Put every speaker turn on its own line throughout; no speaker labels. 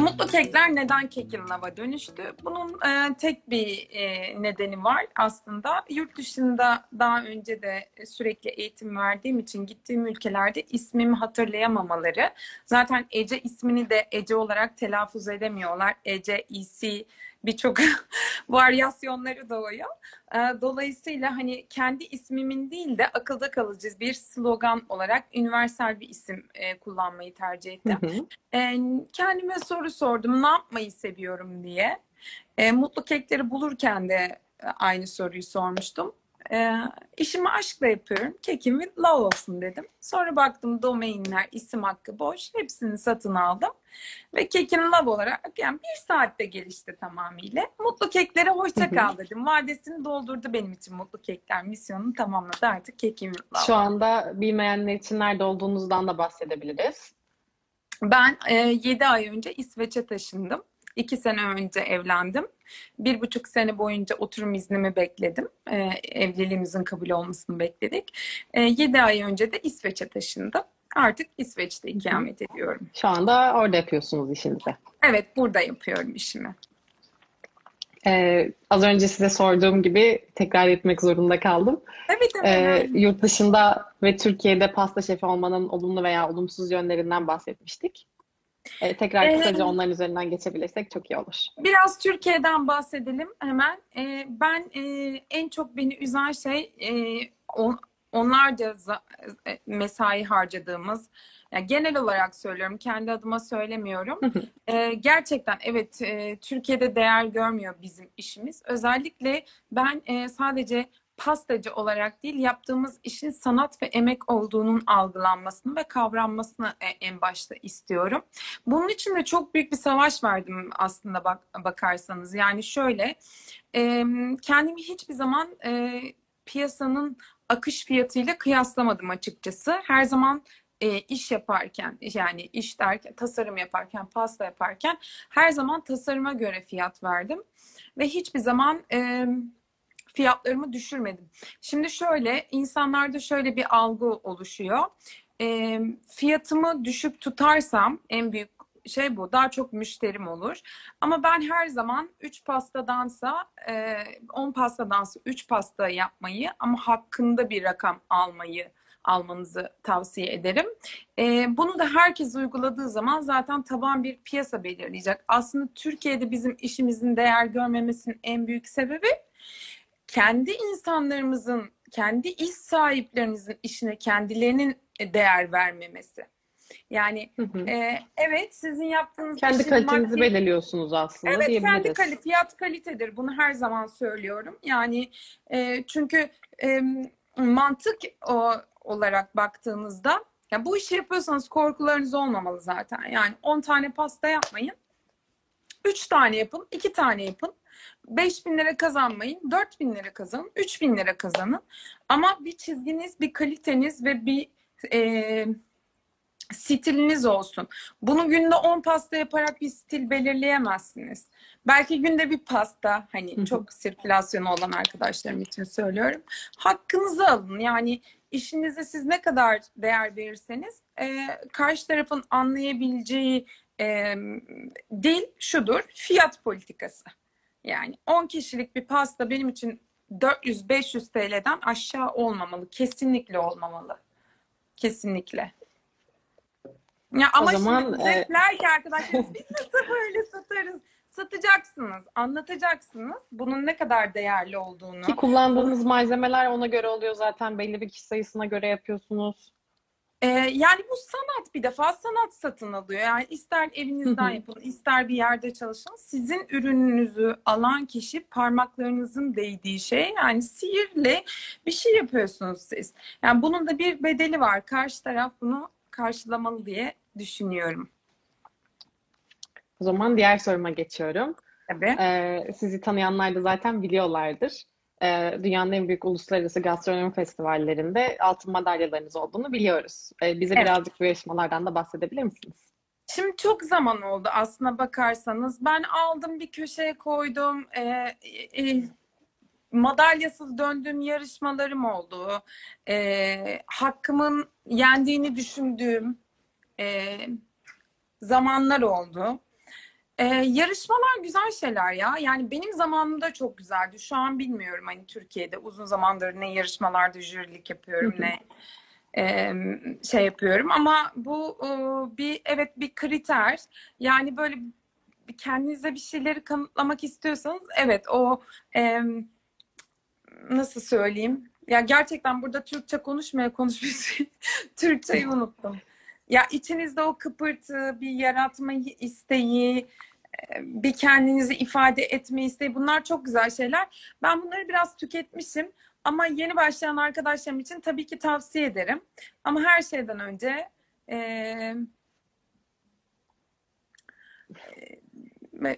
Mutlu kekler neden kekin lava dönüştü? Bunun e, tek bir e, nedeni var aslında. Yurt dışında daha önce de sürekli eğitim verdiğim için gittiğim ülkelerde ismimi hatırlayamamaları. Zaten Ece ismini de Ece olarak telaffuz edemiyorlar. Ece, İsi, birçok varyasyonları doğuyor. Ee, dolayısıyla hani kendi ismimin değil de akılda kalıcı bir slogan olarak üniversal bir isim e, kullanmayı tercih ettim. Hı hı. E, kendime soru sordum ne yapmayı seviyorum diye. E, mutlu kekleri bulurken de aynı soruyu sormuştum. E, işimi aşkla yapıyorum. Kekim with love olsun dedim. Sonra baktım domainler, isim hakkı boş. Hepsini satın aldım. Ve kekin love olarak yani bir saatte gelişti tamamıyla. Mutlu keklere hoşça kal dedim. Vadesini doldurdu benim için mutlu kekler. Misyonunu tamamladı artık kekim love.
Şu anda bilmeyenler için nerede olduğunuzdan da bahsedebiliriz.
Ben e, 7 ay önce İsveç'e taşındım. İki sene önce evlendim. Bir buçuk sene boyunca oturum iznimi bekledim. Ee, evliliğimizin kabul olmasını bekledik. Ee, yedi ay önce de İsveç'e taşındım. Artık İsveç'te ikamet ediyorum.
Şu anda orada yapıyorsunuz işinizi.
Evet, burada yapıyorum işimi.
Ee, az önce size sorduğum gibi tekrar etmek zorunda kaldım.
Evet, evet.
Ee, yurt dışında ve Türkiye'de pasta şefi olmanın olumlu veya olumsuz yönlerinden bahsetmiştik. Ee, tekrar kısaca ee, onların üzerinden geçebilirsek çok iyi olur.
Biraz Türkiye'den bahsedelim hemen. Ee, ben e, en çok beni üzen şey e, on, onlarca e, mesai harcadığımız, yani genel olarak söylüyorum, kendi adıma söylemiyorum. ee, gerçekten evet e, Türkiye'de değer görmüyor bizim işimiz. Özellikle ben e, sadece pastacı olarak değil yaptığımız işin sanat ve emek olduğunun algılanmasını ve kavranmasını e, en başta istiyorum. Bunun için de çok büyük bir savaş verdim aslında bak, bakarsanız. Yani şöyle kendimi hiçbir zaman e, piyasanın akış fiyatıyla kıyaslamadım açıkçası. Her zaman e, iş yaparken yani iş derken tasarım yaparken pasta yaparken her zaman tasarıma göre fiyat verdim ve hiçbir zaman e, fiyatlarımı düşürmedim. Şimdi şöyle insanlarda şöyle bir algı oluşuyor. E, fiyatımı düşük tutarsam en büyük şey bu. Daha çok müşterim olur. Ama ben her zaman 3 pastadansa 10 pastadansa 3 pasta yapmayı ama hakkında bir rakam almayı almanızı tavsiye ederim. E, bunu da herkes uyguladığı zaman zaten taban bir piyasa belirleyecek. Aslında Türkiye'de bizim işimizin değer görmemesinin en büyük sebebi kendi insanlarımızın, kendi iş sahiplerinizin işine kendilerinin değer vermemesi. Yani hı hı. E, evet sizin yaptığınız
kendi kalitenizi maddi... belirliyorsunuz aslında
Evet kendi kalite, fiyat kalitedir. Bunu her zaman söylüyorum. Yani e, çünkü e, mantık o, olarak baktığınızda ya bu işi yapıyorsanız korkularınız olmamalı zaten. Yani 10 tane pasta yapmayın. 3 tane yapın, 2 tane yapın. 5 bin lira kazanmayın, 4 bin lira kazanın, 3 bin lira kazanın. Ama bir çizginiz, bir kaliteniz ve bir e, stiliniz olsun. Bunu günde 10 pasta yaparak bir stil belirleyemezsiniz. Belki günde bir pasta, hani çok sirkülasyonu olan arkadaşlarım için söylüyorum. Hakkınızı alın. Yani işinize siz ne kadar değer verirseniz e, karşı tarafın anlayabileceği e, dil şudur, fiyat politikası. Yani 10 kişilik bir pasta benim için 400-500 TL'den aşağı olmamalı. Kesinlikle olmamalı. Kesinlikle. Ya ama o zaman, şimdi e... ki arkadaşlar biz nasıl böyle satarız? Satacaksınız, anlatacaksınız bunun ne kadar değerli olduğunu.
Ki kullandığınız malzemeler ona göre oluyor zaten belli bir kişi sayısına göre yapıyorsunuz.
Ee, yani bu sanat bir defa sanat satın alıyor. Yani ister evinizden yapın, ister bir yerde çalışın. Sizin ürününüzü alan kişi parmaklarınızın değdiği şey. Yani sihirle bir şey yapıyorsunuz siz. Yani bunun da bir bedeli var. Karşı taraf bunu karşılamalı diye düşünüyorum.
O zaman diğer soruma geçiyorum.
Tabii.
Ee, sizi tanıyanlar da zaten biliyorlardır e, dünyanın en büyük uluslararası gastronomi festivallerinde altın madalyalarınız olduğunu biliyoruz. E, bize evet. birazcık bu yarışmalardan da bahsedebilir misiniz?
Şimdi çok zaman oldu aslına bakarsanız. Ben aldım bir köşeye koydum. E, e, madalyasız döndüğüm yarışmalarım oldu. E, hakkımın yendiğini düşündüğüm e, zamanlar oldu. E, yarışmalar güzel şeyler ya. Yani benim zamanımda çok güzeldi. Şu an bilmiyorum hani Türkiye'de uzun zamandır ne yarışmalarda jürilik yapıyorum ne e, şey yapıyorum ama bu e, bir evet bir kriter. Yani böyle kendinize bir şeyleri kanıtlamak istiyorsanız evet o e, nasıl söyleyeyim? Ya gerçekten burada Türkçe konuşmaya konuşmuş Türkçeyi unuttum. Ya içinizde o kıpırtı, bir yaratma isteği, bir kendinizi ifade etme isteği bunlar çok güzel şeyler. Ben bunları biraz tüketmişim ama yeni başlayan arkadaşlarım için tabii ki tavsiye ederim. Ama her şeyden önce e,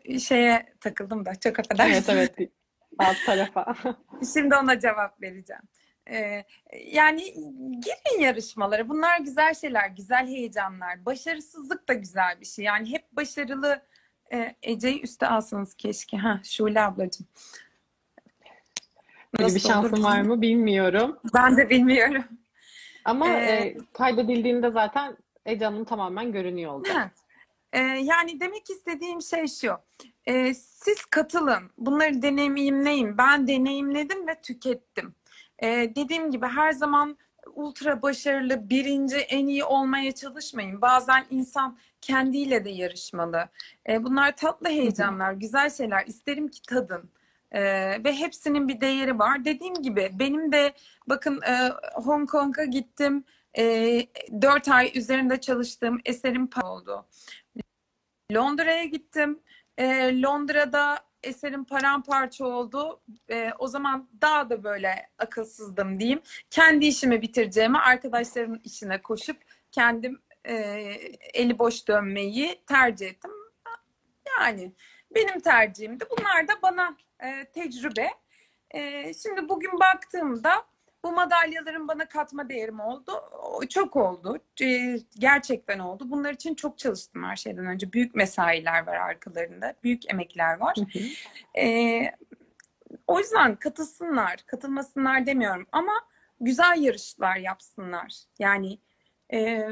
e, şeye takıldım da çok affedersin.
Evet evet. Alt tarafa.
Şimdi ona cevap vereceğim. Ee, yani girin yarışmalara. Bunlar güzel şeyler, güzel heyecanlar. Başarısızlık da güzel bir şey. Yani hep başarılı e, Ece'yi üste alsanız keşke. Ha, Şule ablacığım.
Böyle bir şansım
olur?
var mı bilmiyorum.
Ben de bilmiyorum.
Ama
Ee,
e, kaydedildiğinde zaten Ece Hanım tamamen görünüyor olacak.
Ha. Ee, yani demek istediğim şey şu. Ee, siz katılın. Bunları deneyimleyin. Ben deneyimledim ve tükettim. Ee, dediğim gibi her zaman ultra başarılı, birinci, en iyi olmaya çalışmayın. Bazen insan kendiyle de yarışmalı. Ee, bunlar tatlı heyecanlar, güzel şeyler. İsterim ki tadın. Ee, ve hepsinin bir değeri var. Dediğim gibi benim de bakın e, Hong Kong'a gittim. E, 4 ay üzerinde çalıştığım eserim oldu. Londra'ya gittim. E, Londra'da eserim paramparça oldu. E, o zaman daha da böyle akılsızdım diyeyim. Kendi işimi bitireceğime arkadaşlarımın işine koşup kendim e, eli boş dönmeyi tercih ettim. Yani benim tercihimdi. Bunlar da bana e, tecrübe. E, şimdi bugün baktığımda bu madalyaların bana katma değerim oldu. Çok oldu. E, Gerçekten oldu. Bunlar için çok çalıştım her şeyden önce. Büyük mesailer var arkalarında. Büyük emekler var.
Hı hı.
E, o yüzden katılsınlar, katılmasınlar demiyorum ama güzel yarışlar yapsınlar. Yani e,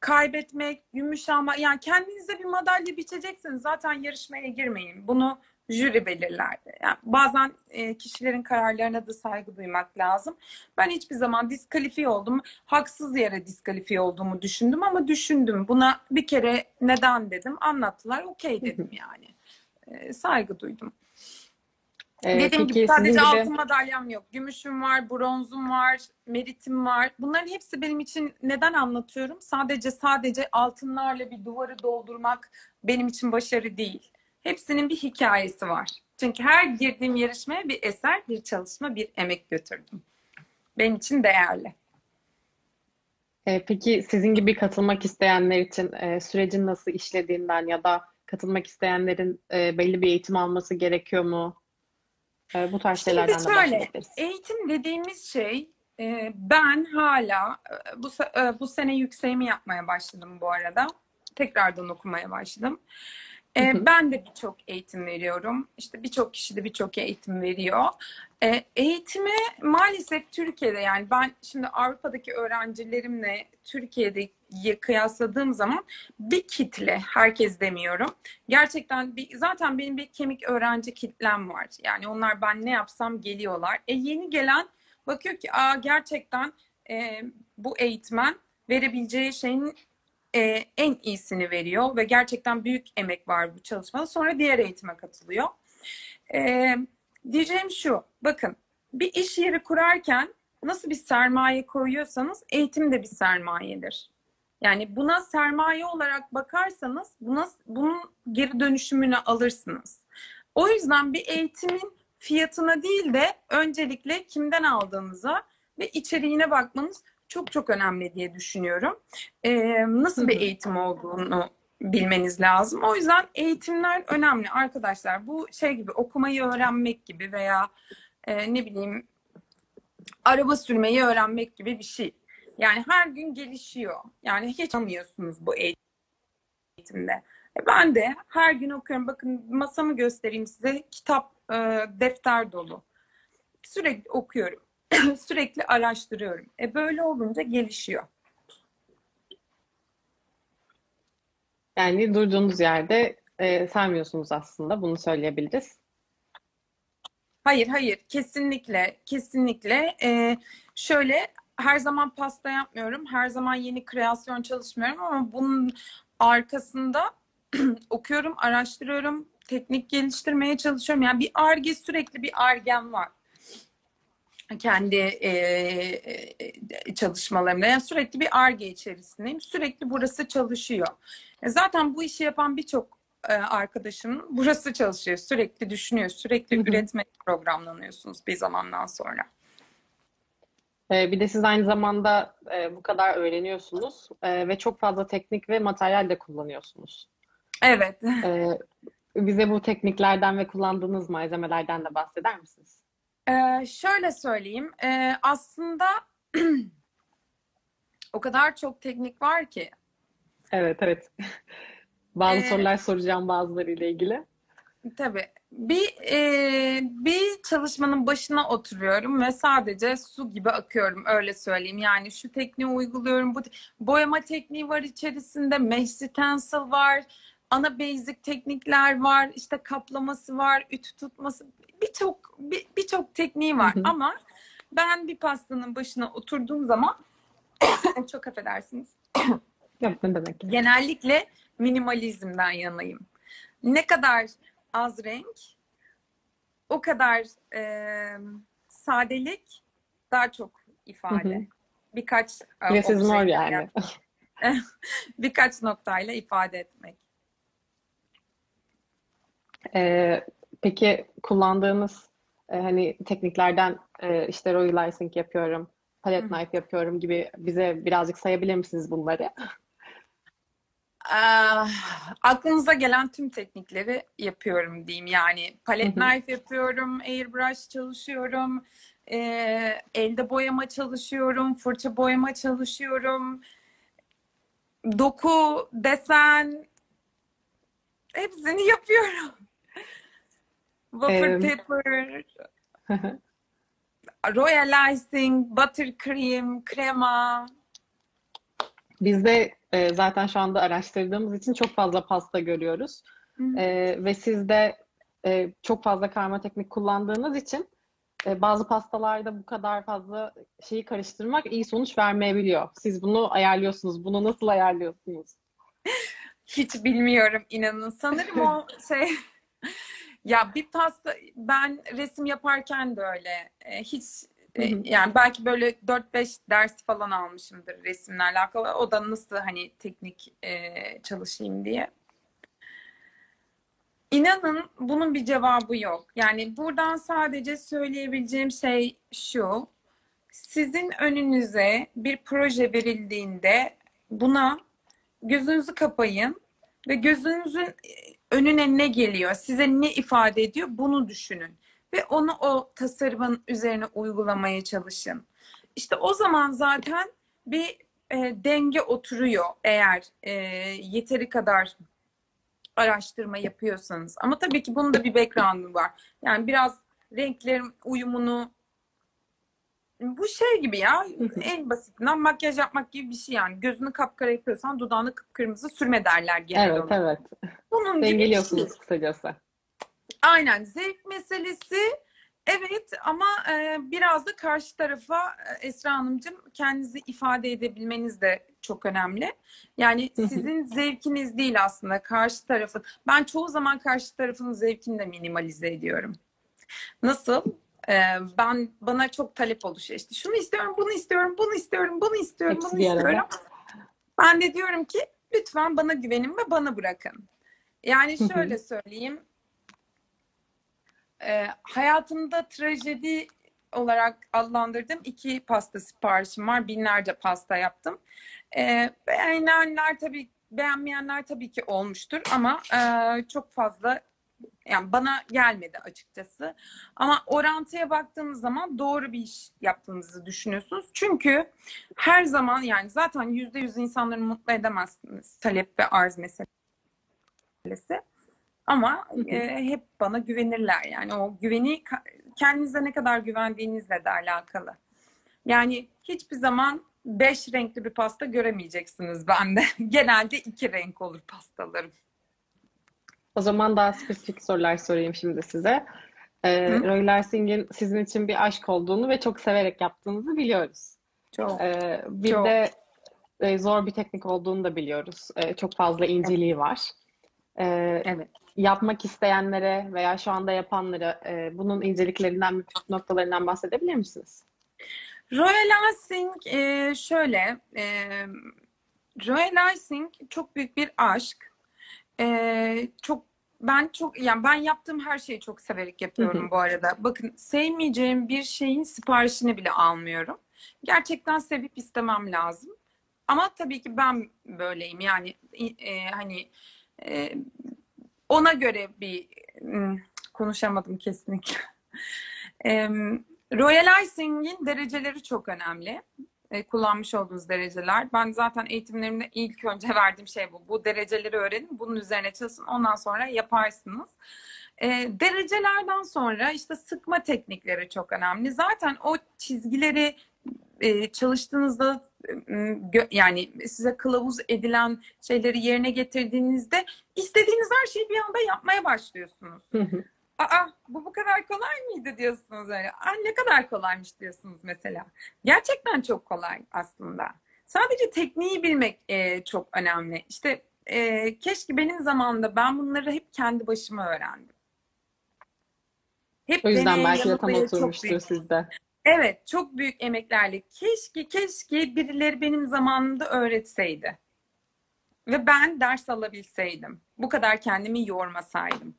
kaybetmek, gümüş alma, yani kendinize bir madalya biçecekseniz zaten yarışmaya girmeyin. Bunu jüri belirler. Yani bazen e, kişilerin kararlarına da saygı duymak lazım. Ben hiçbir zaman diskalifiye oldum. Haksız yere diskalifiye olduğumu düşündüm ama düşündüm. Buna bir kere neden dedim. Anlattılar. Okey dedim yani. E, saygı duydum.
Ee,
Dediğim
peki
gibi sadece
gibi
altın madalyam yok. Gümüşüm var, bronzum var, meritim var. Bunların hepsi benim için neden anlatıyorum? Sadece sadece altınlarla bir duvarı doldurmak benim için başarı değil. Hepsinin bir hikayesi var. Çünkü her girdiğim yarışmaya bir eser, bir çalışma, bir emek götürdüm. Benim için değerli.
e, peki sizin gibi katılmak isteyenler için e, sürecin nasıl işlediğinden ya da katılmak isteyenlerin e, belli bir eğitim alması gerekiyor mu? E, bu tarz
Şimdi
şeylerden de bahsedebiliriz.
eğitim dediğimiz şey e, ben hala e, bu e, bu sene yükseğimi yapmaya başladım bu arada. Tekrardan okumaya başladım. E,
Hı hı.
ben de birçok eğitim veriyorum. İşte birçok kişi de birçok eğitim veriyor. E, eğitimi maalesef Türkiye'de yani ben şimdi Avrupa'daki öğrencilerimle Türkiye'deyi kıyasladığım zaman bir kitle, herkes demiyorum. Gerçekten bir, zaten benim bir kemik öğrenci kitlem var. Yani onlar ben ne yapsam geliyorlar. E yeni gelen bakıyor ki aa gerçekten e, bu eğitmen verebileceği şeyin e, en iyisini veriyor ve gerçekten büyük emek var bu çalışmada. Sonra diğer eğitime katılıyor. E, diyeceğim şu, bakın bir iş yeri kurarken nasıl bir sermaye koyuyorsanız eğitim de bir sermayedir. Yani buna sermaye olarak bakarsanız buna, bunun geri dönüşümünü alırsınız. O yüzden bir eğitimin fiyatına değil de öncelikle kimden aldığınıza ve içeriğine bakmanız çok çok önemli diye düşünüyorum. Ee, nasıl bir eğitim olduğunu bilmeniz lazım. O yüzden eğitimler önemli arkadaşlar. Bu şey gibi okumayı öğrenmek gibi veya e, ne bileyim araba sürmeyi öğrenmek gibi bir şey. Yani her gün gelişiyor. Yani hiç anlamıyorsunuz bu eğitimde. E, ben de her gün okuyorum. Bakın masamı göstereyim size. Kitap e, defter dolu. Sürekli okuyorum. Sürekli araştırıyorum. E böyle olunca gelişiyor.
Yani durduğunuz yerde e, saymıyorsunuz aslında. Bunu söyleyebiliriz.
Hayır, hayır. Kesinlikle, kesinlikle. Ee, şöyle her zaman pasta yapmıyorum. Her zaman yeni kreasyon çalışmıyorum ama bunun arkasında okuyorum, araştırıyorum, teknik geliştirmeye çalışıyorum. Yani bir arge sürekli bir argem var. Kendi e, çalışmalarımda. Yani sürekli bir arge içerisindeyim. Sürekli burası çalışıyor. E, zaten bu işi yapan birçok e, arkadaşım burası çalışıyor. Sürekli düşünüyor. Sürekli
Hı hı.
üretmeye programlanıyorsunuz bir zamandan sonra.
E, bir de siz aynı zamanda e, bu kadar öğreniyorsunuz e, ve çok fazla teknik ve materyal de kullanıyorsunuz.
Evet.
E, bize bu tekniklerden ve kullandığınız malzemelerden de bahseder misiniz?
Ee, şöyle söyleyeyim. Ee, aslında o kadar çok teknik var ki.
Evet, evet. Bazı
Ee,
sorular soracağım bazılarıyla ilgili.
Tabii. Bir e, bir çalışmanın başına oturuyorum ve sadece su gibi akıyorum öyle söyleyeyim. Yani şu tekniği uyguluyorum. Bu boyama tekniği var içerisinde, mesh stencil var, ana basic teknikler var, işte kaplaması var, ütü tutması birçok bir- birçok tekniği var
Hı hı.
ama ben bir pastanın başına oturduğum zaman çok affedersiniz.
Yok, ne demek?
Genellikle minimalizmden yanayım. Ne kadar az renk, o kadar e, sadelik daha çok ifade.
Hı hı.
Birkaç e,
is more
objeyle,
yani.
birkaç noktayla ifade etmek.
Ee, peki kullandığınız e, hani tekniklerden e, işte royalizing yapıyorum, palette
Hı.
knife yapıyorum gibi bize birazcık sayabilir misiniz bunları?
Ah, aklınıza gelen tüm teknikleri yapıyorum diyeyim. Yani palette knife yapıyorum, airbrush çalışıyorum, e, elde boyama çalışıyorum, fırça boyama çalışıyorum, doku, desen hepsini yapıyorum. Wafer
Ee,
paper, royal icing, buttercream, krema.
Biz de e, zaten şu anda araştırdığımız için çok fazla pasta görüyoruz.
Hı.
E, ve siz de e, çok fazla karma teknik kullandığınız için e, bazı pastalarda bu kadar fazla şeyi karıştırmak iyi sonuç vermeyebiliyor. Siz bunu ayarlıyorsunuz. Bunu nasıl ayarlıyorsunuz?
Hiç bilmiyorum inanın. Sanırım o şey ya bir pasta ben resim yaparken de öyle. E, hiç e, yani belki böyle 4-5 ders falan almışımdır resimle alakalı. O da nasıl hani teknik e, çalışayım diye. İnanın bunun bir cevabı yok. Yani buradan sadece söyleyebileceğim şey şu. Sizin önünüze bir proje verildiğinde buna gözünüzü kapayın ve gözünüzün önüne ne geliyor, size ne ifade ediyor bunu düşünün. Ve onu o tasarımın üzerine uygulamaya çalışın. İşte o zaman zaten bir e, denge oturuyor eğer e, yeteri kadar araştırma yapıyorsanız. Ama tabii ki bunun da bir background'u var. Yani biraz renklerin uyumunu bu şey gibi ya en basitinden makyaj yapmak gibi bir şey yani. Gözünü kapkara yapıyorsan dudağını kıpkırmızı sürme derler genel
Evet,
olarak.
evet.
Bunun gibi bir şey.
Dengeliyorsunuz kısacası.
Aynen zevk meselesi evet ama e, biraz da karşı tarafa e, Esra Hanımcığım kendinizi ifade edebilmeniz de çok önemli. Yani sizin zevkiniz değil aslında karşı tarafın. Ben çoğu zaman karşı tarafın zevkini de minimalize ediyorum. Nasıl? Ee, ben bana çok talep oluşuyor. İşte şunu istiyorum, bunu istiyorum, bunu istiyorum, bunu istiyorum,
Hepsi
bunu
arada.
istiyorum. Ben de diyorum ki lütfen bana güvenin ve bana bırakın. Yani şöyle söyleyeyim. Ee, hayatımda trajedi olarak adlandırdığım iki pasta siparişim var. Binlerce pasta yaptım. Ee, beğenenler tabii beğenmeyenler tabii ki olmuştur ama e, çok fazla yani bana gelmedi açıkçası. Ama orantıya baktığınız zaman doğru bir iş yaptığınızı düşünüyorsunuz. Çünkü her zaman yani zaten yüzde yüz insanları mutlu edemezsiniz talep ve arz meselesi. Ama e, hep bana güvenirler. Yani o güveni kendinize ne kadar güvendiğinizle de alakalı. Yani hiçbir zaman beş renkli bir pasta göremeyeceksiniz bende. Genelde iki renk olur pastalarım.
O zaman daha spesifik sorular sorayım şimdi size. Ee? Roy Larsing'in sizin için bir aşk olduğunu ve çok severek yaptığınızı biliyoruz.
Çok.
Ee, bir
Çok.
de e, zor bir teknik olduğunu da biliyoruz. Ee, çok fazla inceliği var. Ee,
Evet.
yapmak isteyenlere veya şu anda yapanlara e, bunun inceliklerinden püf noktalarından bahsedebilir misiniz?
Royal Icing e, şöyle e, Royal Icing çok büyük bir aşk. E, çok ben çok yani ben yaptığım her şeyi çok severek yapıyorum bu arada. Bakın sevmeyeceğim bir şeyin siparişini bile almıyorum. Gerçekten sevip istemem lazım. Ama tabii ki ben böyleyim. Yani e, hani e, ona göre bir konuşamadım kesinlikle. Em, Royal Icing'in dereceleri çok önemli. E, kullanmış olduğunuz dereceler. Ben zaten eğitimlerimde ilk önce verdiğim şey bu. Bu dereceleri öğrenin, bunun üzerine çalışın. Ondan sonra yaparsınız. E, derecelerden sonra işte sıkma teknikleri çok önemli. Zaten o çizgileri e, çalıştığınızda e, yani size kılavuz edilen şeyleri yerine getirdiğinizde istediğiniz her şeyi bir anda yapmaya başlıyorsunuz.
Hı hı.
Aa bu bu kadar kolay mıydı diyorsunuz öyle. Aa ne kadar kolaymış diyorsunuz mesela. Gerçekten çok kolay aslında. Sadece tekniği bilmek e, çok önemli. İşte e, keşke benim zamanımda ben bunları hep kendi başıma öğrendim. Hep
O yüzden belki de tam oturmuştur
büyük-
sizde.
Evet, çok büyük emeklerle. Keşke, keşke birileri benim zamanımda öğretseydi. Ve ben ders alabilseydim. Bu kadar kendimi yormasaydım.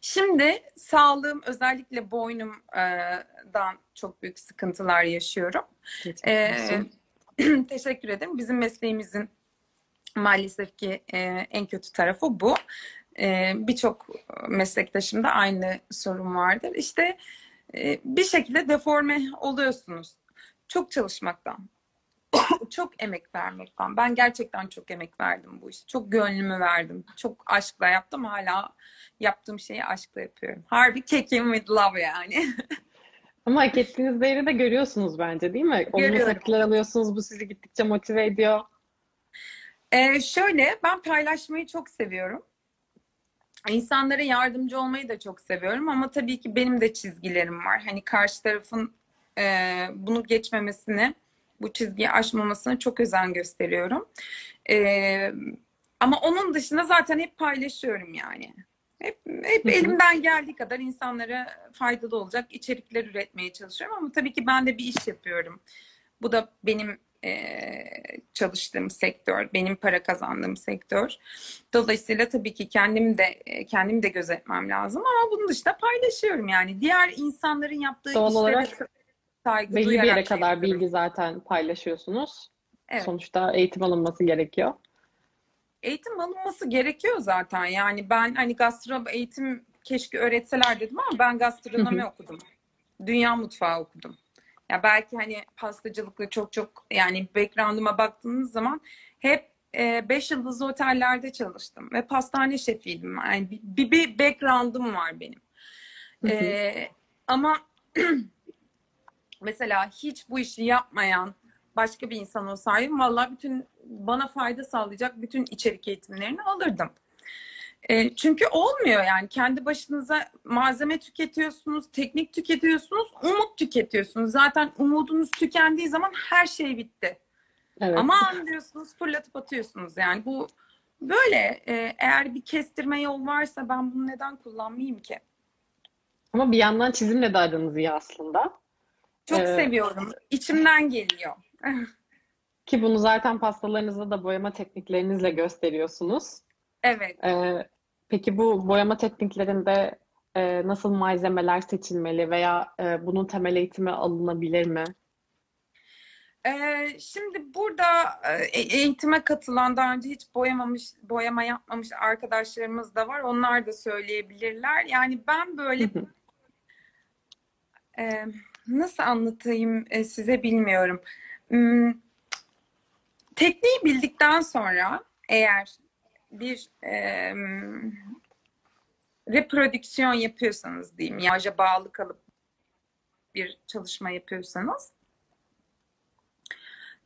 Şimdi sağlığım özellikle boynumdan çok büyük sıkıntılar yaşıyorum. Ee, teşekkür ederim. Bizim mesleğimizin maalesef ki e, en kötü tarafı bu. E, Birçok meslektaşımda aynı sorun vardır. İşte e, bir şekilde deforme oluyorsunuz. Çok çalışmaktan, çok emek vermekten. Ben gerçekten çok emek verdim bu işe. Çok gönlümü verdim. Çok aşkla yaptım. Hala yaptığım şeyi aşkla yapıyorum. Harbi kekim with love yani.
Ama hak ettiğiniz değeri de görüyorsunuz bence değil mi? Olumlu tepkiler alıyorsunuz. Bu sizi gittikçe motive ediyor.
Ee, şöyle ben paylaşmayı çok seviyorum. İnsanlara yardımcı olmayı da çok seviyorum ama tabii ki benim de çizgilerim var. Hani karşı tarafın e, bunu geçmemesini, bu çizgiyi aşmamasına çok özen gösteriyorum. E, ama onun dışında zaten hep paylaşıyorum yani. Hep, hep
Hı hı.
elimden geldiği kadar insanlara faydalı olacak içerikler üretmeye çalışıyorum ama tabii ki ben de bir iş yapıyorum. Bu da benim e, çalıştığım sektör, benim para kazandığım sektör. Dolayısıyla tabii ki kendim de e, kendim de gözetmem lazım ama bunun dışında paylaşıyorum yani. Diğer insanların yaptığı
Doğal
işlere
olarak
saygı
Belli bir
duyarak
yere kadar
yapıyorum.
bilgi zaten paylaşıyorsunuz.
Evet.
Sonuçta eğitim alınması gerekiyor.
Eğitim alınması gerekiyor zaten. Yani ben hani gastro eğitim keşke öğretseler dedim ama ben gastronomi okudum. Dünya mutfağı okudum. Ya belki hani pastacılıkla çok çok yani background'ıma baktığınız zaman hep 5 yıldızlı otellerde çalıştım ve pastane şefiydim. Yani bir, bir, bir background'ım var benim. Ee, ama mesela hiç bu işi yapmayan başka bir insan olsaydım vallahi bütün bana fayda sağlayacak bütün içerik eğitimlerini alırdım. E, çünkü olmuyor yani kendi başınıza malzeme tüketiyorsunuz, teknik tüketiyorsunuz, umut tüketiyorsunuz. Zaten umudunuz tükendiği zaman her şey bitti.
Evet.
Aman diyorsunuz fırlatıp atıyorsunuz yani bu böyle E, eğer bir kestirme yol varsa ben bunu neden kullanmayayım ki?
Ama bir yandan çizimle de aranız iyi aslında.
Çok
Ee,
seviyorum. İçimden geliyor.
Ki bunu zaten pastalarınızda da boyama tekniklerinizle gösteriyorsunuz.
Evet.
Ee, peki bu boyama tekniklerinde e, nasıl malzemeler seçilmeli veya e, bunun temel eğitimi alınabilir mi?
Ee, şimdi burada e, eğitime katılan daha önce hiç boyamamış, boyama yapmamış arkadaşlarımız da var. Onlar da söyleyebilirler. Yani ben böyle e, nasıl anlatayım e, size bilmiyorum. Hmm, tekniği bildikten sonra eğer bir e, reprodüksiyon yapıyorsanız diyeyim, yaja bağlı kalıp bir çalışma yapıyorsanız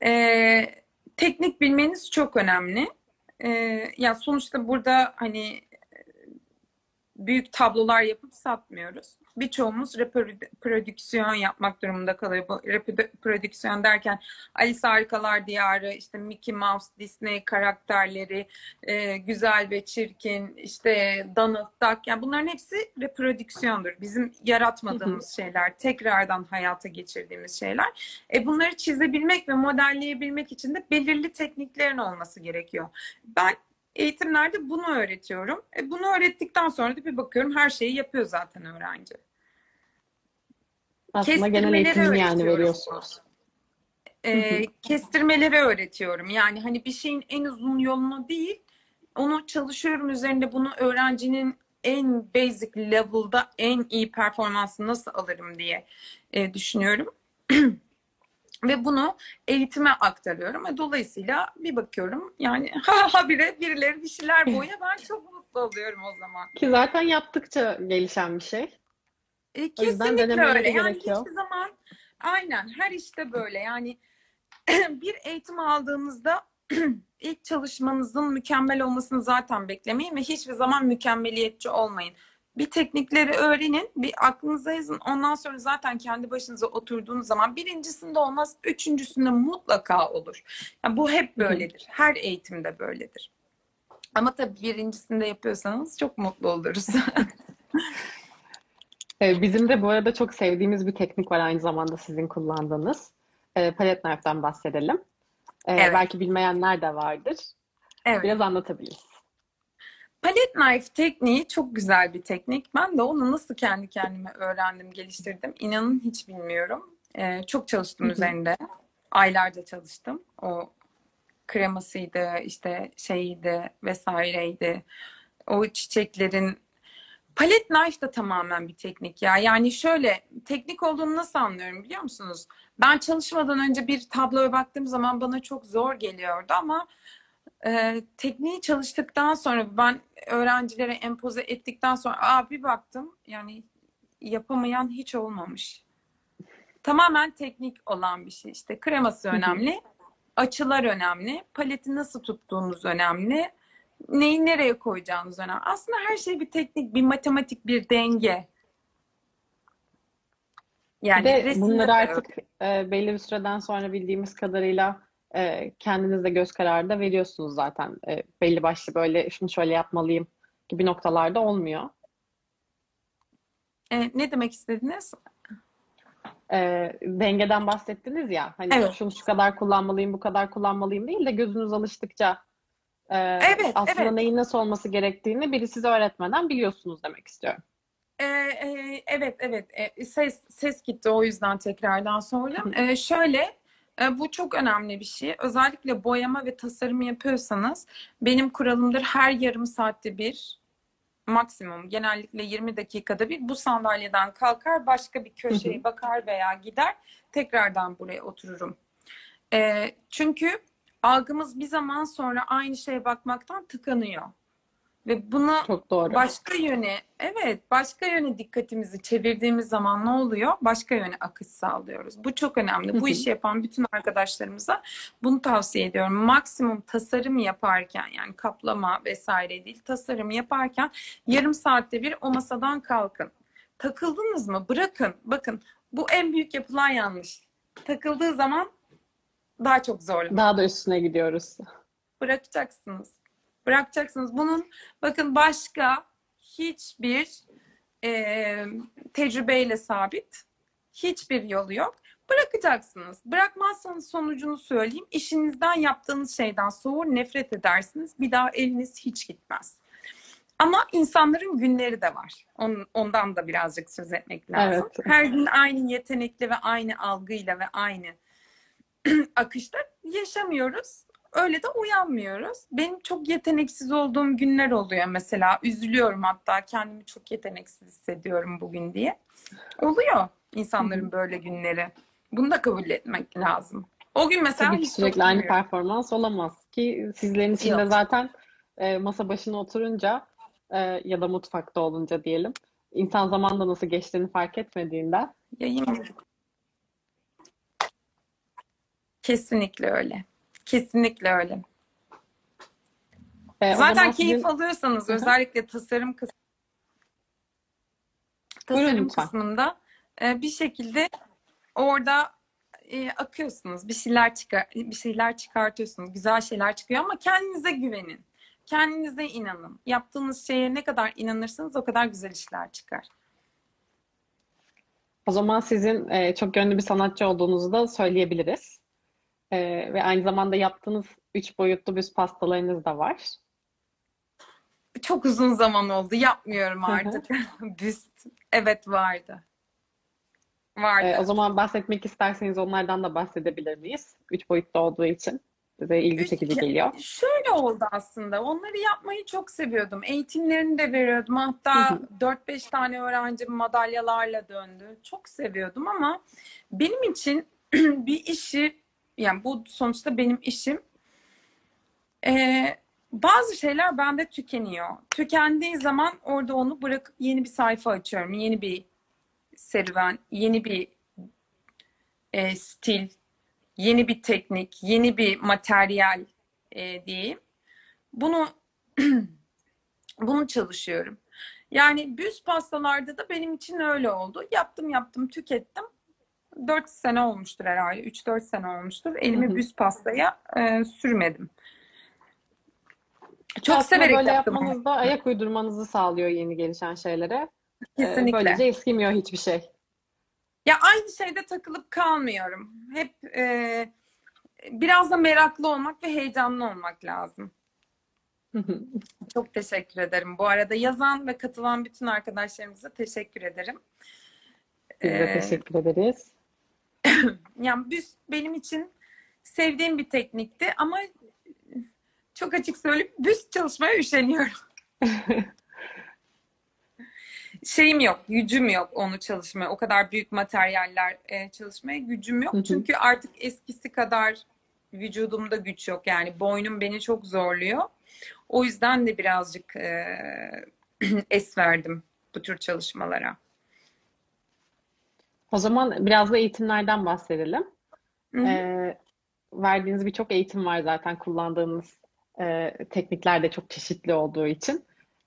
e, teknik bilmeniz çok önemli. E, ya sonuçta burada hani büyük tablolar yapıp satmıyoruz. Birçoğumuz reprodüksiyon yapmak durumunda kalıyor. Bu reprodüksiyon derken Alice Harikalar Diyarı, işte Mickey Mouse, Disney karakterleri, e, güzel ve çirkin, işte Donald Duck. Yani bunların hepsi reprodüksiyondur. Bizim yaratmadığımız şeyler, tekrardan hayata geçirdiğimiz şeyler. E bunları çizebilmek ve modelleyebilmek için de belirli tekniklerin olması gerekiyor. Ben eğitimlerde bunu öğretiyorum. E bunu öğrettikten sonra da bir bakıyorum her şeyi yapıyor zaten öğrenci.
Aslında genel eğitimini yani veriyorsunuz.
E, kestirmeleri öğretiyorum. Yani hani bir şeyin en uzun yolunu değil, onu çalışıyorum üzerinde bunu öğrencinin en basic level'da en iyi performansı nasıl alırım diye e, düşünüyorum. Ve bunu eğitime aktarıyorum. Ve dolayısıyla bir bakıyorum yani ha ha bire birileri bir şeyler boya ben çok mutlu oluyorum o zaman.
Ki zaten yaptıkça gelişen bir şey.
E, kesinlikle öyle. Yani hiçbir zaman aynen her işte böyle. Yani bir eğitim aldığınızda ilk çalışmanızın mükemmel olmasını zaten beklemeyin ve hiçbir zaman mükemmeliyetçi olmayın bir teknikleri öğrenin, bir aklınıza yazın. Ondan sonra zaten kendi başınıza oturduğunuz zaman birincisinde olmaz, üçüncüsünde mutlaka olur. Yani bu hep böyledir. Her eğitimde böyledir. Ama tabii birincisinde yapıyorsanız çok mutlu oluruz.
Ee, bizim de bu arada çok sevdiğimiz bir teknik var aynı zamanda sizin kullandığınız. E, palette knife'den bahsedelim. E, evet. Belki bilmeyenler de vardır. Evet. Biraz anlatabiliriz.
Palette knife tekniği çok güzel bir teknik. Ben de onu nasıl kendi kendime öğrendim, geliştirdim. İnanın hiç bilmiyorum. Ee, çok çalıştım üzerinde. Aylarca çalıştım. O kremasıydı, işte şeyiydi vesaireydi. O çiçeklerin Palet knife da tamamen bir teknik ya. Yani şöyle teknik olduğunu nasıl anlıyorum biliyor musunuz? Ben çalışmadan önce bir tabloya baktığım zaman bana çok zor geliyordu ama e, tekniği çalıştıktan sonra ben öğrencilere empoze ettikten sonra aa bir baktım yani yapamayan hiç olmamış. Tamamen teknik olan bir şey. İşte kreması önemli, açılar önemli, paleti nasıl tuttuğunuz önemli, neyi nereye koyacağınız önemli. Aslında her şey bir teknik, bir matematik, bir denge.
Yani de bunları artık e, belli bir süreden sonra bildiğimiz kadarıyla e, kendiniz de göz kararı da veriyorsunuz zaten. E, belli başlı böyle şunu şöyle yapmalıyım gibi noktalarda olmuyor.
E, ne demek istediniz?
E, dengeden bahsettiniz ya. Hani evet. şunu şu kadar kullanmalıyım, bu kadar kullanmalıyım değil de gözünüz alıştıkça e, evet, aslında evet. neyin nasıl olması gerektiğini biri size öğretmeden biliyorsunuz demek istiyorum.
Ee, e, evet evet e, ses ses gitti o yüzden tekrardan sordum. Ee, şöyle e, bu çok önemli bir şey. Özellikle boyama ve tasarım yapıyorsanız benim kuralımdır her yarım saatte bir maksimum genellikle 20 dakikada bir bu sandalyeden kalkar başka bir köşeye bakar veya gider tekrardan buraya otururum. E, çünkü algımız bir zaman sonra aynı şeye bakmaktan tıkanıyor. Ve bunu Çok doğru. başka yöne, evet başka yöne dikkatimizi çevirdiğimiz zaman ne oluyor? Başka yöne akış sağlıyoruz. Bu çok önemli. Bu işi yapan bütün arkadaşlarımıza bunu tavsiye ediyorum. Maksimum tasarım yaparken yani kaplama vesaire değil tasarım yaparken yarım saatte bir o masadan kalkın. Takıldınız mı? Bırakın. Bakın bu en büyük yapılan yanlış. Takıldığı zaman daha çok zor.
Daha da üstüne gidiyoruz.
Bırakacaksınız bırakacaksınız. Bunun bakın başka hiçbir e, tecrübeyle sabit hiçbir yolu yok. Bırakacaksınız. Bırakmazsanız sonucunu söyleyeyim. İşinizden yaptığınız şeyden soğur, nefret edersiniz. Bir daha eliniz hiç gitmez. Ama insanların günleri de var. ondan da birazcık söz etmek lazım. Evet. Her gün aynı yetenekli ve aynı algıyla ve aynı akışta yaşamıyoruz öyle de uyanmıyoruz. Benim çok yeteneksiz olduğum günler oluyor mesela. Üzülüyorum hatta kendimi çok yeteneksiz hissediyorum bugün diye. Oluyor insanların böyle günleri. Bunu da kabul etmek lazım. O gün mesela
Tabii ki sürekli aynı performans olamaz ki sizlerin içinde Yok. zaten e, masa başına oturunca e, ya da mutfakta olunca diyelim insan zamanda nasıl geçtiğini fark etmediğinde
Yayın Kesinlikle öyle. Kesinlikle öyle.
e, o
Zaten keyif
sizin
alıyorsanız özellikle tasarım kısmı
Buyurun
tasarım
lütfen.
kısmında e, bir şekilde orada e, akıyorsunuz. Bir şeyler çıkar bir şeyler çıkartıyorsunuz. Güzel şeyler çıkıyor ama kendinize güvenin. Kendinize inanın. Yaptığınız şeye ne kadar inanırsanız o kadar güzel işler çıkar.
O zaman sizin e, çok yönlü bir sanatçı olduğunuzu da söyleyebiliriz. E, ve aynı zamanda yaptığınız üç boyutlu büst pastalarınız da var.
Çok uzun zaman oldu. Yapmıyorum artık. Büst. Evet vardı. Vardı.
o zaman bahsetmek isterseniz onlardan da bahsedebilir miyiz? Üç boyutlu olduğu için size ilgi çekici geliyor.
Şöyle oldu aslında. Onları yapmayı çok seviyordum. Eğitimlerini de veriyordum. Hatta
hı.
4-5 tane öğrencim madalyalarla döndü. Çok seviyordum ama benim için bir işi yani bu sonuçta benim işim. Ee, bazı şeyler bende tükeniyor. Tükendiği zaman orada onu bırakıp yeni bir sayfa açıyorum. Yeni bir serüven, yeni bir e, stil, yeni bir teknik, yeni bir materyal e, diyeyim. Bunu bunu çalışıyorum. Yani büz pastalarda da benim için öyle oldu. Yaptım yaptım tükettim. 4 sene olmuştur herhalde. 3-4 sene olmuştur. Elimi
Hı hı.
büz pastaya e, sürmedim. Çok
Aslında
severek
böyle
yaptım.
yapmanız da ayak uydurmanızı sağlıyor yeni gelişen şeylere. E,
Kesinlikle.
böylece eskimiyor hiçbir şey.
Ya aynı şeyde takılıp kalmıyorum. Hep e, biraz da meraklı olmak ve heyecanlı olmak lazım. Çok teşekkür ederim. Bu arada yazan ve katılan bütün arkadaşlarımıza teşekkür ederim.
Biz de
Ee,
teşekkür ederiz.
Yani büst benim için sevdiğim bir teknikti ama çok açık söyleyeyim büst çalışmaya üşeniyorum. Şeyim yok, gücüm yok onu çalışmaya. O kadar büyük materyaller e, çalışmaya gücüm
Hı hı.
yok. Çünkü artık eskisi kadar vücudumda güç yok. Yani boynum beni çok zorluyor. O yüzden de birazcık e, es verdim bu tür çalışmalara.
O zaman biraz da eğitimlerden bahsedelim.
Hı hı.
E, verdiğiniz birçok eğitim var zaten kullandığınız e, teknikler de çok çeşitli olduğu için.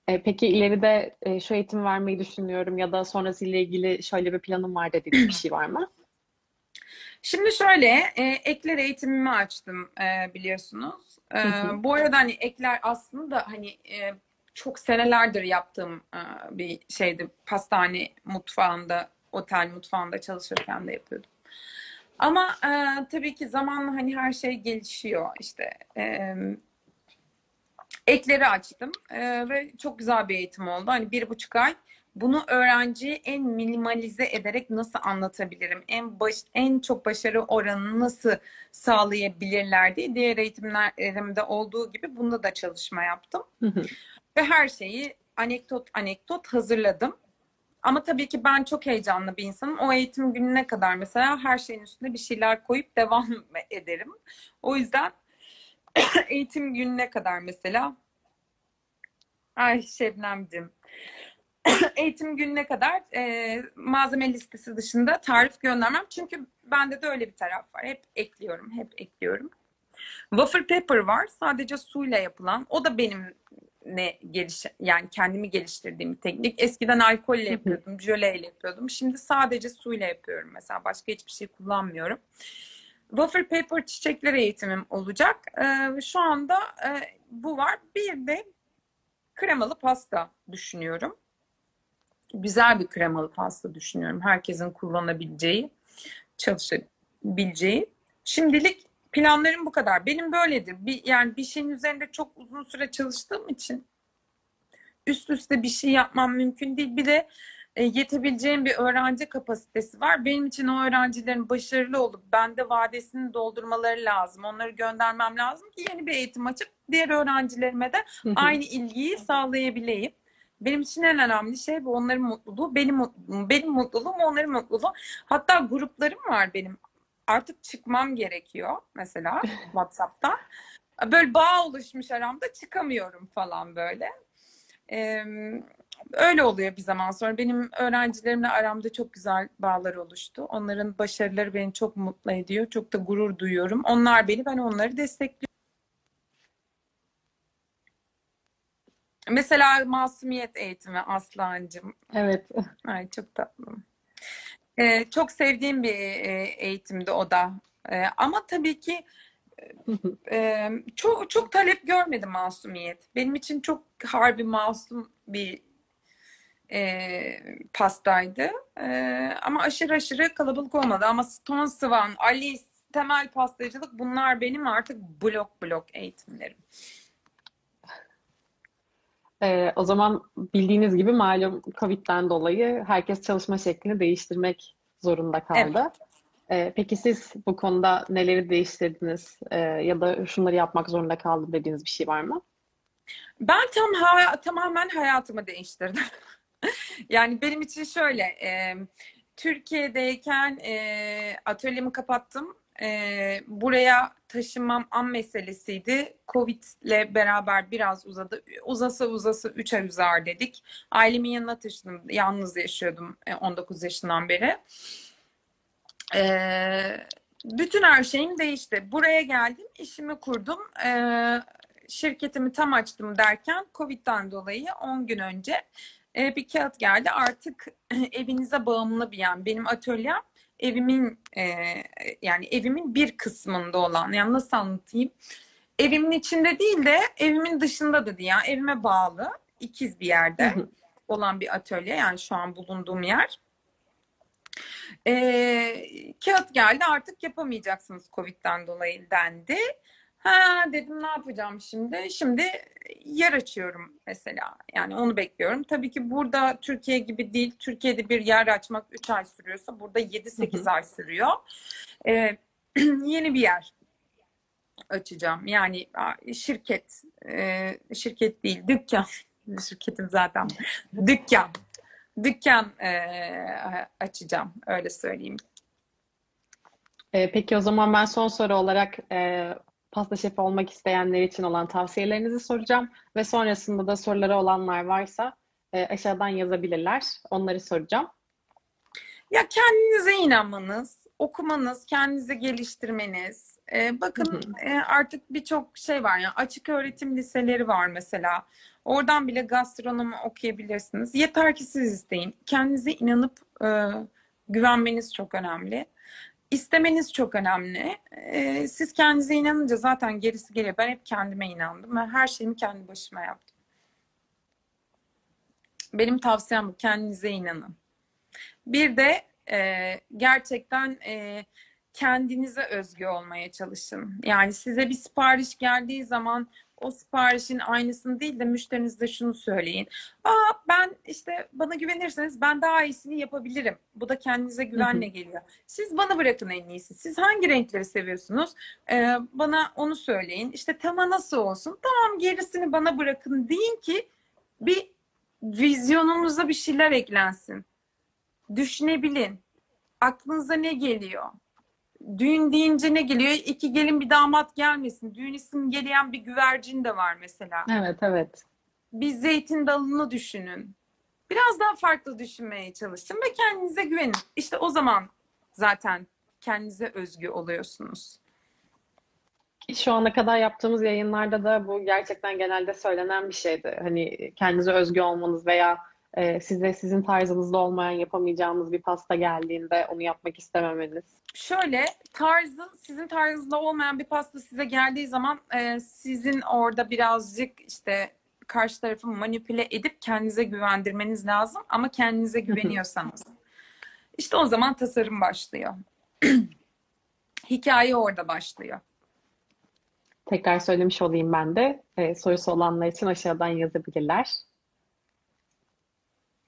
E, peki ileride e, şu eğitim vermeyi düşünüyorum ya da sonrasıyla ilgili şöyle bir planım var dediğiniz bir şey var mı?
Şimdi şöyle, e, ekler eğitimimi açtım e, biliyorsunuz. E,
Hı hı.
bu arada hani ekler aslında hani e, çok senelerdir yaptığım e, bir şeydi. Pastane mutfağında, otel mutfağında çalışırken de yapıyordum. Ama e, tabii ki zamanla hani her şey gelişiyor. İşte e, ekleri açtım e, ve çok güzel bir eğitim oldu. Hani bir buçuk ay bunu öğrenciye en minimalize ederek nasıl anlatabilirim? En baş, en çok başarı oranını nasıl sağlayabilirler diye diğer eğitimlerimde olduğu gibi bunda da çalışma yaptım.
Hı hı.
Ve her şeyi anekdot anekdot hazırladım. Ama tabii ki ben çok heyecanlı bir insanım. O eğitim gününe kadar mesela her şeyin üstüne bir şeyler koyup devam ederim. O yüzden eğitim gününe kadar mesela ay Şebnemciğim eğitim gününe kadar e, malzeme listesi dışında tarif göndermem. Çünkü bende de öyle bir taraf var. Hep ekliyorum, hep ekliyorum. Waffle paper var. Sadece suyla yapılan. O da benim ne geliş yani kendimi geliştirdiğim bir teknik. Eskiden alkolle yapıyordum, jöleyle yapıyordum. Şimdi sadece suyla yapıyorum mesela. Başka hiçbir şey kullanmıyorum. Waffle paper çiçekler eğitimim olacak. Ee, şu anda e, bu var. Bir de kremalı pasta düşünüyorum. Güzel bir kremalı pasta düşünüyorum. Herkesin kullanabileceği, çalışabileceği. Şimdilik planlarım bu kadar. Benim böyledir. Bir, yani bir şeyin üzerinde çok uzun süre çalıştığım için üst üste bir şey yapmam mümkün değil. Bir de e, yetebileceğim bir öğrenci kapasitesi var. Benim için o öğrencilerin başarılı olup bende vadesini doldurmaları lazım. Onları göndermem lazım ki yeni bir eğitim açıp diğer öğrencilerime de aynı ilgiyi sağlayabileyim. Benim için en önemli şey bu. Onların mutluluğu, benim mutluluğum, benim mutluluğum, onların mutluluğu. Hatta gruplarım var benim. Artık çıkmam gerekiyor mesela WhatsApp'ta. böyle bağ oluşmuş aramda çıkamıyorum falan böyle. Ee, öyle oluyor bir zaman sonra. Benim öğrencilerimle aramda çok güzel bağlar oluştu. Onların başarıları beni çok mutlu ediyor. Çok da gurur duyuyorum. Onlar beni, ben onları destekliyorum. Mesela masumiyet eğitimi Aslancığım.
Evet.
Ay çok tatlı. Ee, çok sevdiğim bir e, eğitimdi o da. Ee, ama tabii ki e, çok çok talep görmedim masumiyet. Benim için çok harbi masum bir e, pastaydı. E, ama aşırı aşırı kalabalık olmadı. Ama Stone Swan, Alice, temel pastacılık bunlar benim artık blok blok eğitimlerim.
Ee, o zaman bildiğiniz gibi malum Covid'den dolayı herkes çalışma şeklini değiştirmek zorunda kaldı. Ee, peki siz bu konuda neleri değiştirdiniz Ee, ya da şunları yapmak zorunda kaldım dediğiniz bir şey var mı?
Ben tam ha- tamamen hayatımı değiştirdim. Yani benim için şöyle, e, Türkiye'deyken e, atölyemi kapattım. E, buraya taşınmam an meselesiydi. Covid'le beraber biraz uzadı. Uzasa uzasa 3 ay uzar dedik. Ailemin yanına taşındım. Yalnız yaşıyordum e, 19 yaşından beri. E, bütün her şeyim değişti. Buraya geldim, işimi kurdum. E, şirketimi tam açtım derken Covid'den dolayı 10 gün önce e, bir kağıt geldi. Artık evinize bağımlı bir yani benim atölyem evimin e, yani evimin bir kısmında olan yani nasıl anlatayım? Evimin içinde değil de evimin dışında da değil. Yani evime bağlı ikiz bir yerde
Hı hı.
olan bir atölye yani şu an bulunduğum yer. E, kağıt geldi artık yapamayacaksınız Covid'den dolayı dendi. Ha dedim ne yapacağım şimdi? Şimdi yer açıyorum mesela. Yani onu bekliyorum. Tabii ki burada Türkiye gibi değil. Türkiye'de bir yer açmak 3 ay sürüyorsa burada 7-8 ay sürüyor. Ee, yeni bir yer açacağım. Yani şirket, e, şirket değil, dükkan. Şirketim zaten. Dükkan. Dükkan e, açacağım. Öyle söyleyeyim.
Ee, peki o zaman ben son soru olarak e, pasta şefi olmak isteyenler için olan tavsiyelerinizi soracağım ve sonrasında da soruları olanlar varsa e, aşağıdan yazabilirler. Onları soracağım.
Ya kendinize inanmanız, okumanız, kendinizi geliştirmeniz. Ee, bakın e, artık birçok şey var ya açık öğretim liseleri var mesela. Oradan bile gastronomi okuyabilirsiniz. Yeter ki siz isteyin. Kendinize inanıp e, güvenmeniz çok önemli. İstemeniz çok önemli. Ee, siz kendinize inanınca zaten gerisi geliyor. Ben hep kendime inandım ve her şeyimi kendi başıma yaptım. Benim tavsiyem bu. Kendinize inanın. Bir de e, gerçekten e, kendinize özgü olmaya çalışın. Yani size bir sipariş geldiği zaman o siparişin aynısını değil de müşterinize şunu söyleyin. Aa ben işte bana güvenirseniz ben daha iyisini yapabilirim. Bu da kendinize güvenle geliyor. Siz bana bırakın en iyisi. Siz hangi renkleri seviyorsunuz? Ee, bana onu söyleyin. İşte tema nasıl olsun? Tamam gerisini bana bırakın deyin ki bir vizyonunuza bir şeyler eklensin. Düşünebilin. Aklınıza ne geliyor? Düğün deyince ne geliyor? İki gelin bir damat gelmesin. Düğün isim geleyen bir güvercin de var mesela.
Evet, evet.
Bir zeytin dalını düşünün. Biraz daha farklı düşünmeye çalışın ve kendinize güvenin. İşte o zaman zaten kendinize özgü oluyorsunuz.
Şu ana kadar yaptığımız yayınlarda da bu gerçekten genelde söylenen bir şeydi. Hani kendinize özgü olmanız veya e, size sizin tarzınızda olmayan yapamayacağınız bir pasta geldiğinde onu yapmak istememeniz.
Şöyle tarzı sizin tarzınızda olmayan bir pasta size geldiği zaman e, sizin orada birazcık işte karşı tarafı manipüle edip kendinize güvendirmeniz lazım ama kendinize güveniyorsanız. işte o zaman tasarım başlıyor. Hikaye orada başlıyor.
Tekrar söylemiş olayım ben de. E, sorusu olanlar için aşağıdan yazabilirler.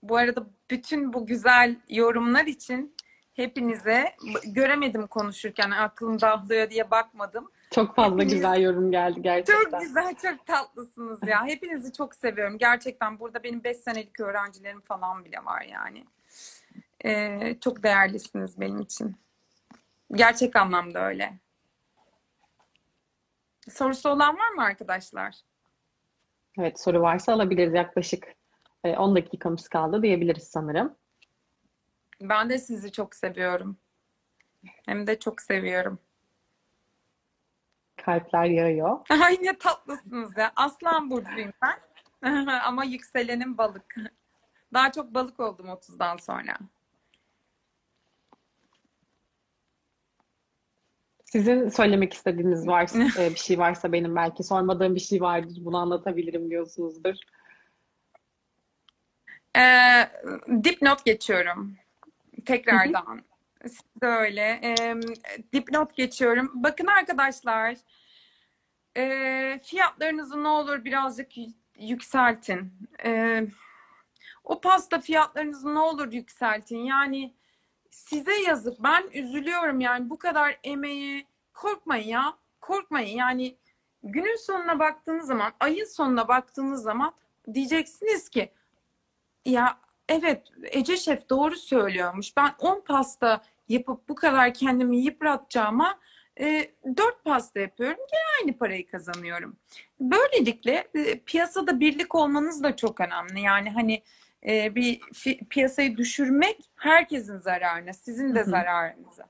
Bu arada bütün bu güzel yorumlar için hepinize göremedim konuşurken aklım dağılıyor diye bakmadım.
Çok fazla
Hepiniz-
güzel yorum geldi gerçekten.
Çok güzel, çok tatlısınız ya. Hepinizi çok seviyorum. Gerçekten burada benim 5 senelik öğrencilerim falan bile var yani. Ee, çok değerlisiniz benim için. Gerçek anlamda öyle. Sorusu olan var mı arkadaşlar?
Evet, soru varsa alabiliriz. Yaklaşık e, 10 dakikamız kaldı diyebiliriz sanırım.
Ben de sizi çok seviyorum. Hem de çok seviyorum.
Kalpler yağıyor.
Ay ne tatlısınız ya. Aslan burcuyum ben. Ama yükselenim balık. Daha çok balık oldum 30'dan sonra.
Sizin söylemek istediğiniz varsa, e, bir şey varsa benim belki sormadığım bir şey vardır. Bunu anlatabilirim diyorsunuzdur.
Ee, dipnot geçiyorum. Tekrardan. Siz de öyle. Ee, dipnot geçiyorum. Bakın arkadaşlar. ee, fiyatlarınızı ne olur birazcık yükseltin. Ee, o pasta fiyatlarınızı ne olur yükseltin. Yani size yazık. Ben üzülüyorum yani bu kadar emeği korkmayın ya. Korkmayın yani günün sonuna baktığınız zaman, ayın sonuna baktığınız zaman diyeceksiniz ki ya evet Ece Şef doğru söylüyormuş. Ben 10 pasta yapıp bu kadar kendimi yıpratacağıma e, 4 pasta yapıyorum. Gene aynı parayı kazanıyorum. Böylelikle e, piyasada birlik olmanız da çok önemli. Yani hani e, bir piyasayı düşürmek herkesin zararına, sizin de zararınıza.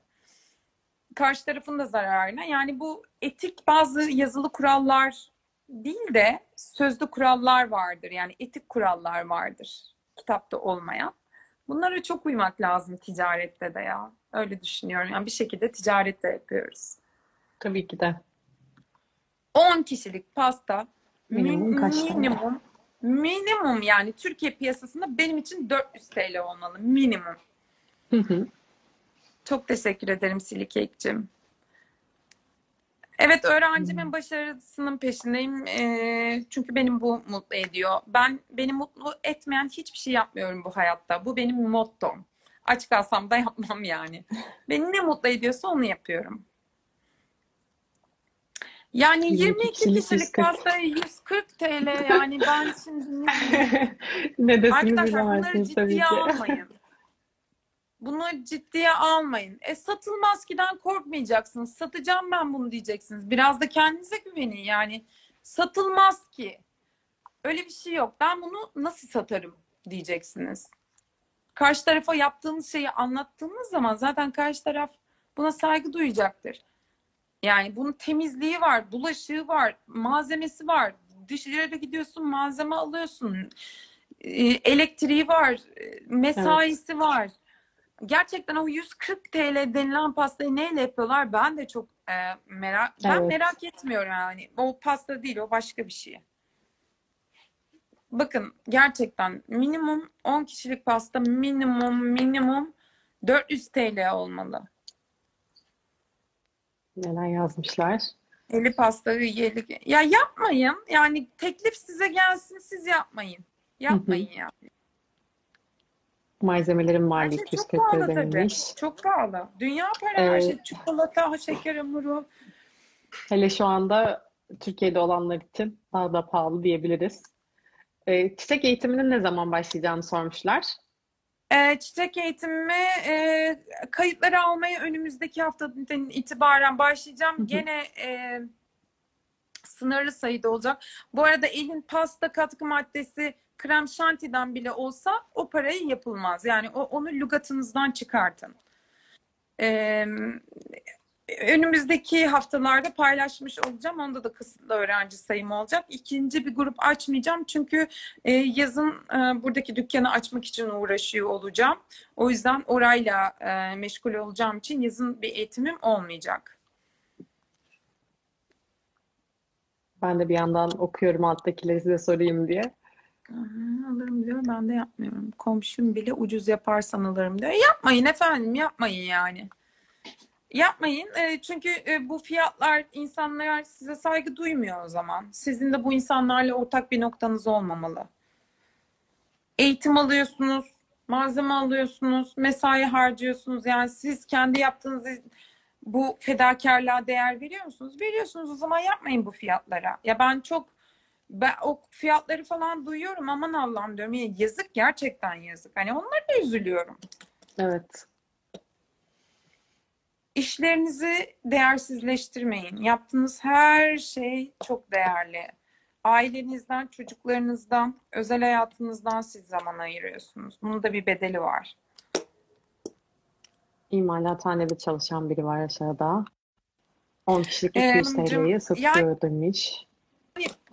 Karşı tarafın da zararına. Yani bu etik bazı yazılı kurallar değil de sözlü kurallar vardır. Yani etik kurallar vardır kitapta olmayan. Bunlara çok uymak lazım ticarette de ya. Öyle düşünüyorum. Yani bir şekilde ticaret de yapıyoruz.
Tabii ki de.
10 kişilik pasta
Minimum
min-
kaç tane?
minimum minimum yani Türkiye piyasasında benim için 400 TL olmalı minimum.
Hı hı.
Çok teşekkür ederim Silikek'cim. Evet öğrencimin başarısının peşindeyim. Ee, çünkü benim bu mutlu ediyor. Ben beni mutlu etmeyen hiçbir şey yapmıyorum bu hayatta. Bu benim mottom. Aç kalsam da yapmam yani. Beni ne mutlu ediyorsa onu yapıyorum. Yani
22
22
kişilik
kişilik
140.
pastaya 140 TL yani ben şimdi ne
desiniz
Arkadaşlar bunları ciddiye almayın. Bunu ciddiye almayın. E satılmaz kiden korkmayacaksınız. Satacağım ben bunu diyeceksiniz. Biraz da kendinize güvenin yani. Satılmaz ki. Öyle bir şey yok. Ben bunu nasıl satarım diyeceksiniz. Karşı tarafa yaptığınız şeyi anlattığınız zaman zaten karşı taraf buna saygı duyacaktır. Yani bunun temizliği var, bulaşığı var, malzemesi var. Dışarı gidiyorsun, malzeme alıyorsun. E, Elektriği var, e, mesaisi var. Gerçekten o 140 TL denilen pastayı neyle yapıyorlar? Ben de çok e, merak ben
Evet.
merak etmiyorum yani. O pasta değil, o başka bir şey. Bakın gerçekten minimum 10 kişilik pasta minimum minimum 400 TL olmalı.
Neler yazmışlar?
Eli pastayı yeli. Ya yapmayın. Yani teklif size gelsin siz yapmayın. Yapmayın yani.
Malzemelerin
Her
maliyeti
şey çok
140
pahalı tabii. Çok pahalı. Dünya para her
Evet.
şey. Çikolata, şeker hamuru.
Hele şu anda Türkiye'de olanlar için daha da pahalı diyebiliriz. E, çiçek eğitiminin ne zaman başlayacağını sormuşlar.
Ee, çiçek eğitimime e, kayıtları almaya önümüzdeki haftadan itibaren başlayacağım.
Hı hı.
Gene e, sınırlı sayıda olacak. Bu arada elin pasta katkı maddesi krem şantiden bile olsa o parayı yapılmaz. Yani o, onu lügatınızdan çıkartın. Ee, önümüzdeki haftalarda paylaşmış olacağım. Onda da kısıtlı öğrenci sayım olacak. İkinci bir grup açmayacağım çünkü yazın buradaki dükkanı açmak için uğraşıyor olacağım. O yüzden orayla meşgul olacağım için yazın bir eğitimim olmayacak.
Ben de bir yandan okuyorum alttakileri size sorayım diye.
Alırım diyor ben de yapmıyorum. Komşum bile ucuz yaparsan alırım diyor. E, yapmayın efendim yapmayın yani. Yapmayın e, çünkü e, bu fiyatlar insanlar size saygı duymuyor o zaman. Sizin de bu insanlarla ortak bir noktanız olmamalı. Eğitim alıyorsunuz, malzeme alıyorsunuz, mesai harcıyorsunuz. Yani siz kendi yaptığınız bu fedakarlığa değer veriyor musunuz? Veriyorsunuz o zaman yapmayın bu fiyatlara. Ya ben çok ben o fiyatları falan duyuyorum aman Allah'ım diyorum. Ya yazık gerçekten yazık. Hani onlara da üzülüyorum.
Evet.
işlerinizi değersizleştirmeyin. Yaptığınız her şey çok değerli. Ailenizden, çocuklarınızdan, özel hayatınızdan siz zaman ayırıyorsunuz. Bunun da bir bedeli var.
İmalathanede çalışan biri var aşağıda. 10 kişilik
Ee,
200
cım-
TL'yi
yani-
satıyor demiş.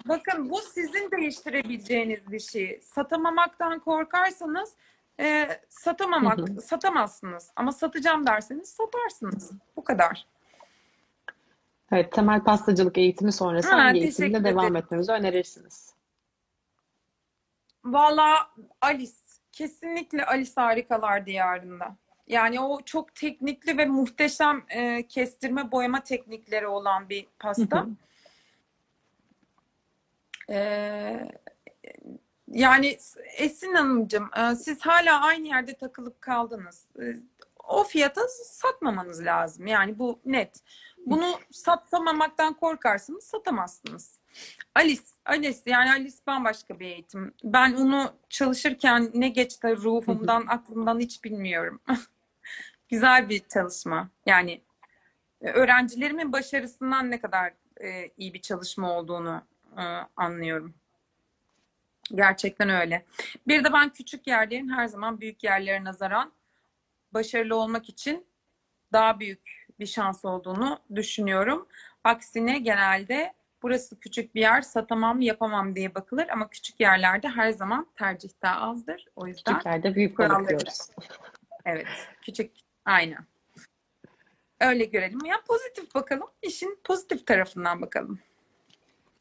Bakın bu sizin değiştirebileceğiniz bir şey. Satamamaktan korkarsanız e, satamamak,
Hı hı.
satamazsınız. Ama satacağım derseniz satarsınız. Bu kadar.
Evet, temel pastacılık eğitimi sonrası
Ha,
hangi eğitimle devam etmemizi önerirsiniz?
Valla Alice. Kesinlikle Alice Harikalar Diyarında. Yani o çok teknikli ve muhteşem e, kestirme boyama teknikleri olan bir
Hı
pasta.
hı.
Ee, yani Esin Hanımcığım, e, siz hala aynı yerde takılıp kaldınız. E, O fiyata satmamanız lazım. Yani bu net. Bunu satamamaktan korkarsınız, satamazsınız. Alice, Alice yani Alice bambaşka bir eğitim. Ben onu çalışırken ne geçti ruhumdan, aklımdan hiç bilmiyorum. Güzel bir çalışma. Yani e, öğrencilerimin başarısından ne kadar e, iyi bir çalışma olduğunu anlıyorum. Gerçekten öyle. Bir de ben küçük yerlerin her zaman büyük yerlere nazaran başarılı olmak için daha büyük bir şans olduğunu düşünüyorum. Aksine genelde burası küçük bir yer satamam yapamam diye bakılır ama küçük yerlerde her zaman tercih daha azdır. O yüzden
Küçük yerde büyük diyoruz.
evet küçük aynen. Öyle görelim. Ya pozitif bakalım. İşin pozitif tarafından bakalım.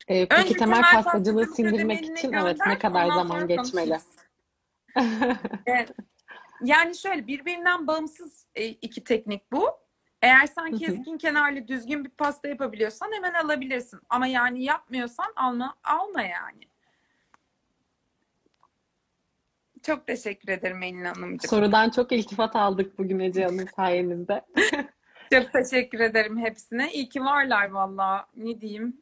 Ee, peki
Önce
temel
temel
pastacılığı sindirmek için evet ne kadar zaman geçmeli?
Evet. Yani şöyle birbirinden bağımsız e, iki teknik bu. Eğer sen keskin kenarlı düzgün bir pasta yapabiliyorsan hemen alabilirsin. Ama yani yapmıyorsan alma, alma yani. Çok teşekkür ederim Elin Hanımcığım.
Sorudan çok iltifat aldık bugün Ece Hanım sayenizde.
Çok teşekkür ederim hepsine. İyi ki varlar valla. Ne diyeyim?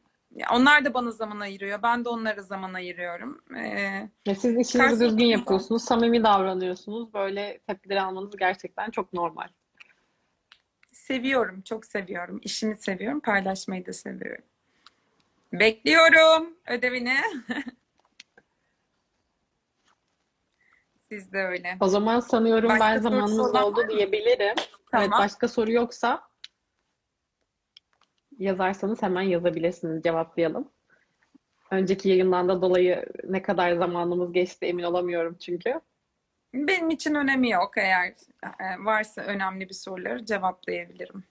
Onlar da bana zaman ayırıyor. Ben de onlara zaman ayırıyorum. Ee,
Ve siz işinizi düzgün yapıyorsunuz, samimi davranıyorsunuz. Böyle tepkileri almanız gerçekten çok normal.
seviyorum, çok seviyorum. İşimi seviyorum, paylaşmayı da seviyorum. Bekliyorum ödevini. Siz de öyle.
O zaman sanıyorum
Başka
ben
olan
oldu diyebilirim. Evet,
Tamam.
başka soru yoksa yazarsanız hemen yazabilirsiniz, cevaplayalım. Önceki yayından da dolayı ne kadar zamanımız geçti emin olamıyorum çünkü.
Benim için önemi yok. Eğer e, varsa önemli bir soruları cevaplayabilirim.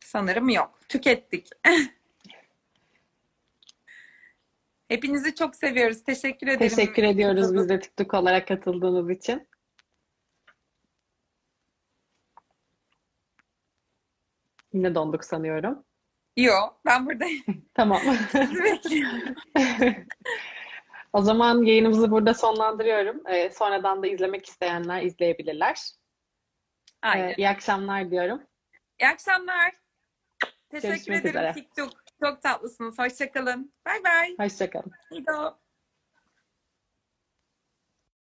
Sanırım yok. Tükettik. Hepinizi çok seviyoruz. Teşekkür ederim.
Teşekkür ediyoruz biz de TikTok olarak katıldığınız için. Yine donduk sanıyorum.
Yo, ben buradayım.
Tamam. O zaman yayınımızı burada sonlandırıyorum. Ee, sonradan da izlemek isteyenler izleyebilirler. Ee,
Aynen.
iyi akşamlar diyorum.
İyi akşamlar. Teşekkür
Görüşmek
ederim
üzere.
TikTok. Çok tatlısınız. Hoşçakalın. Bay bay.
Hoşçakalın.
İdo.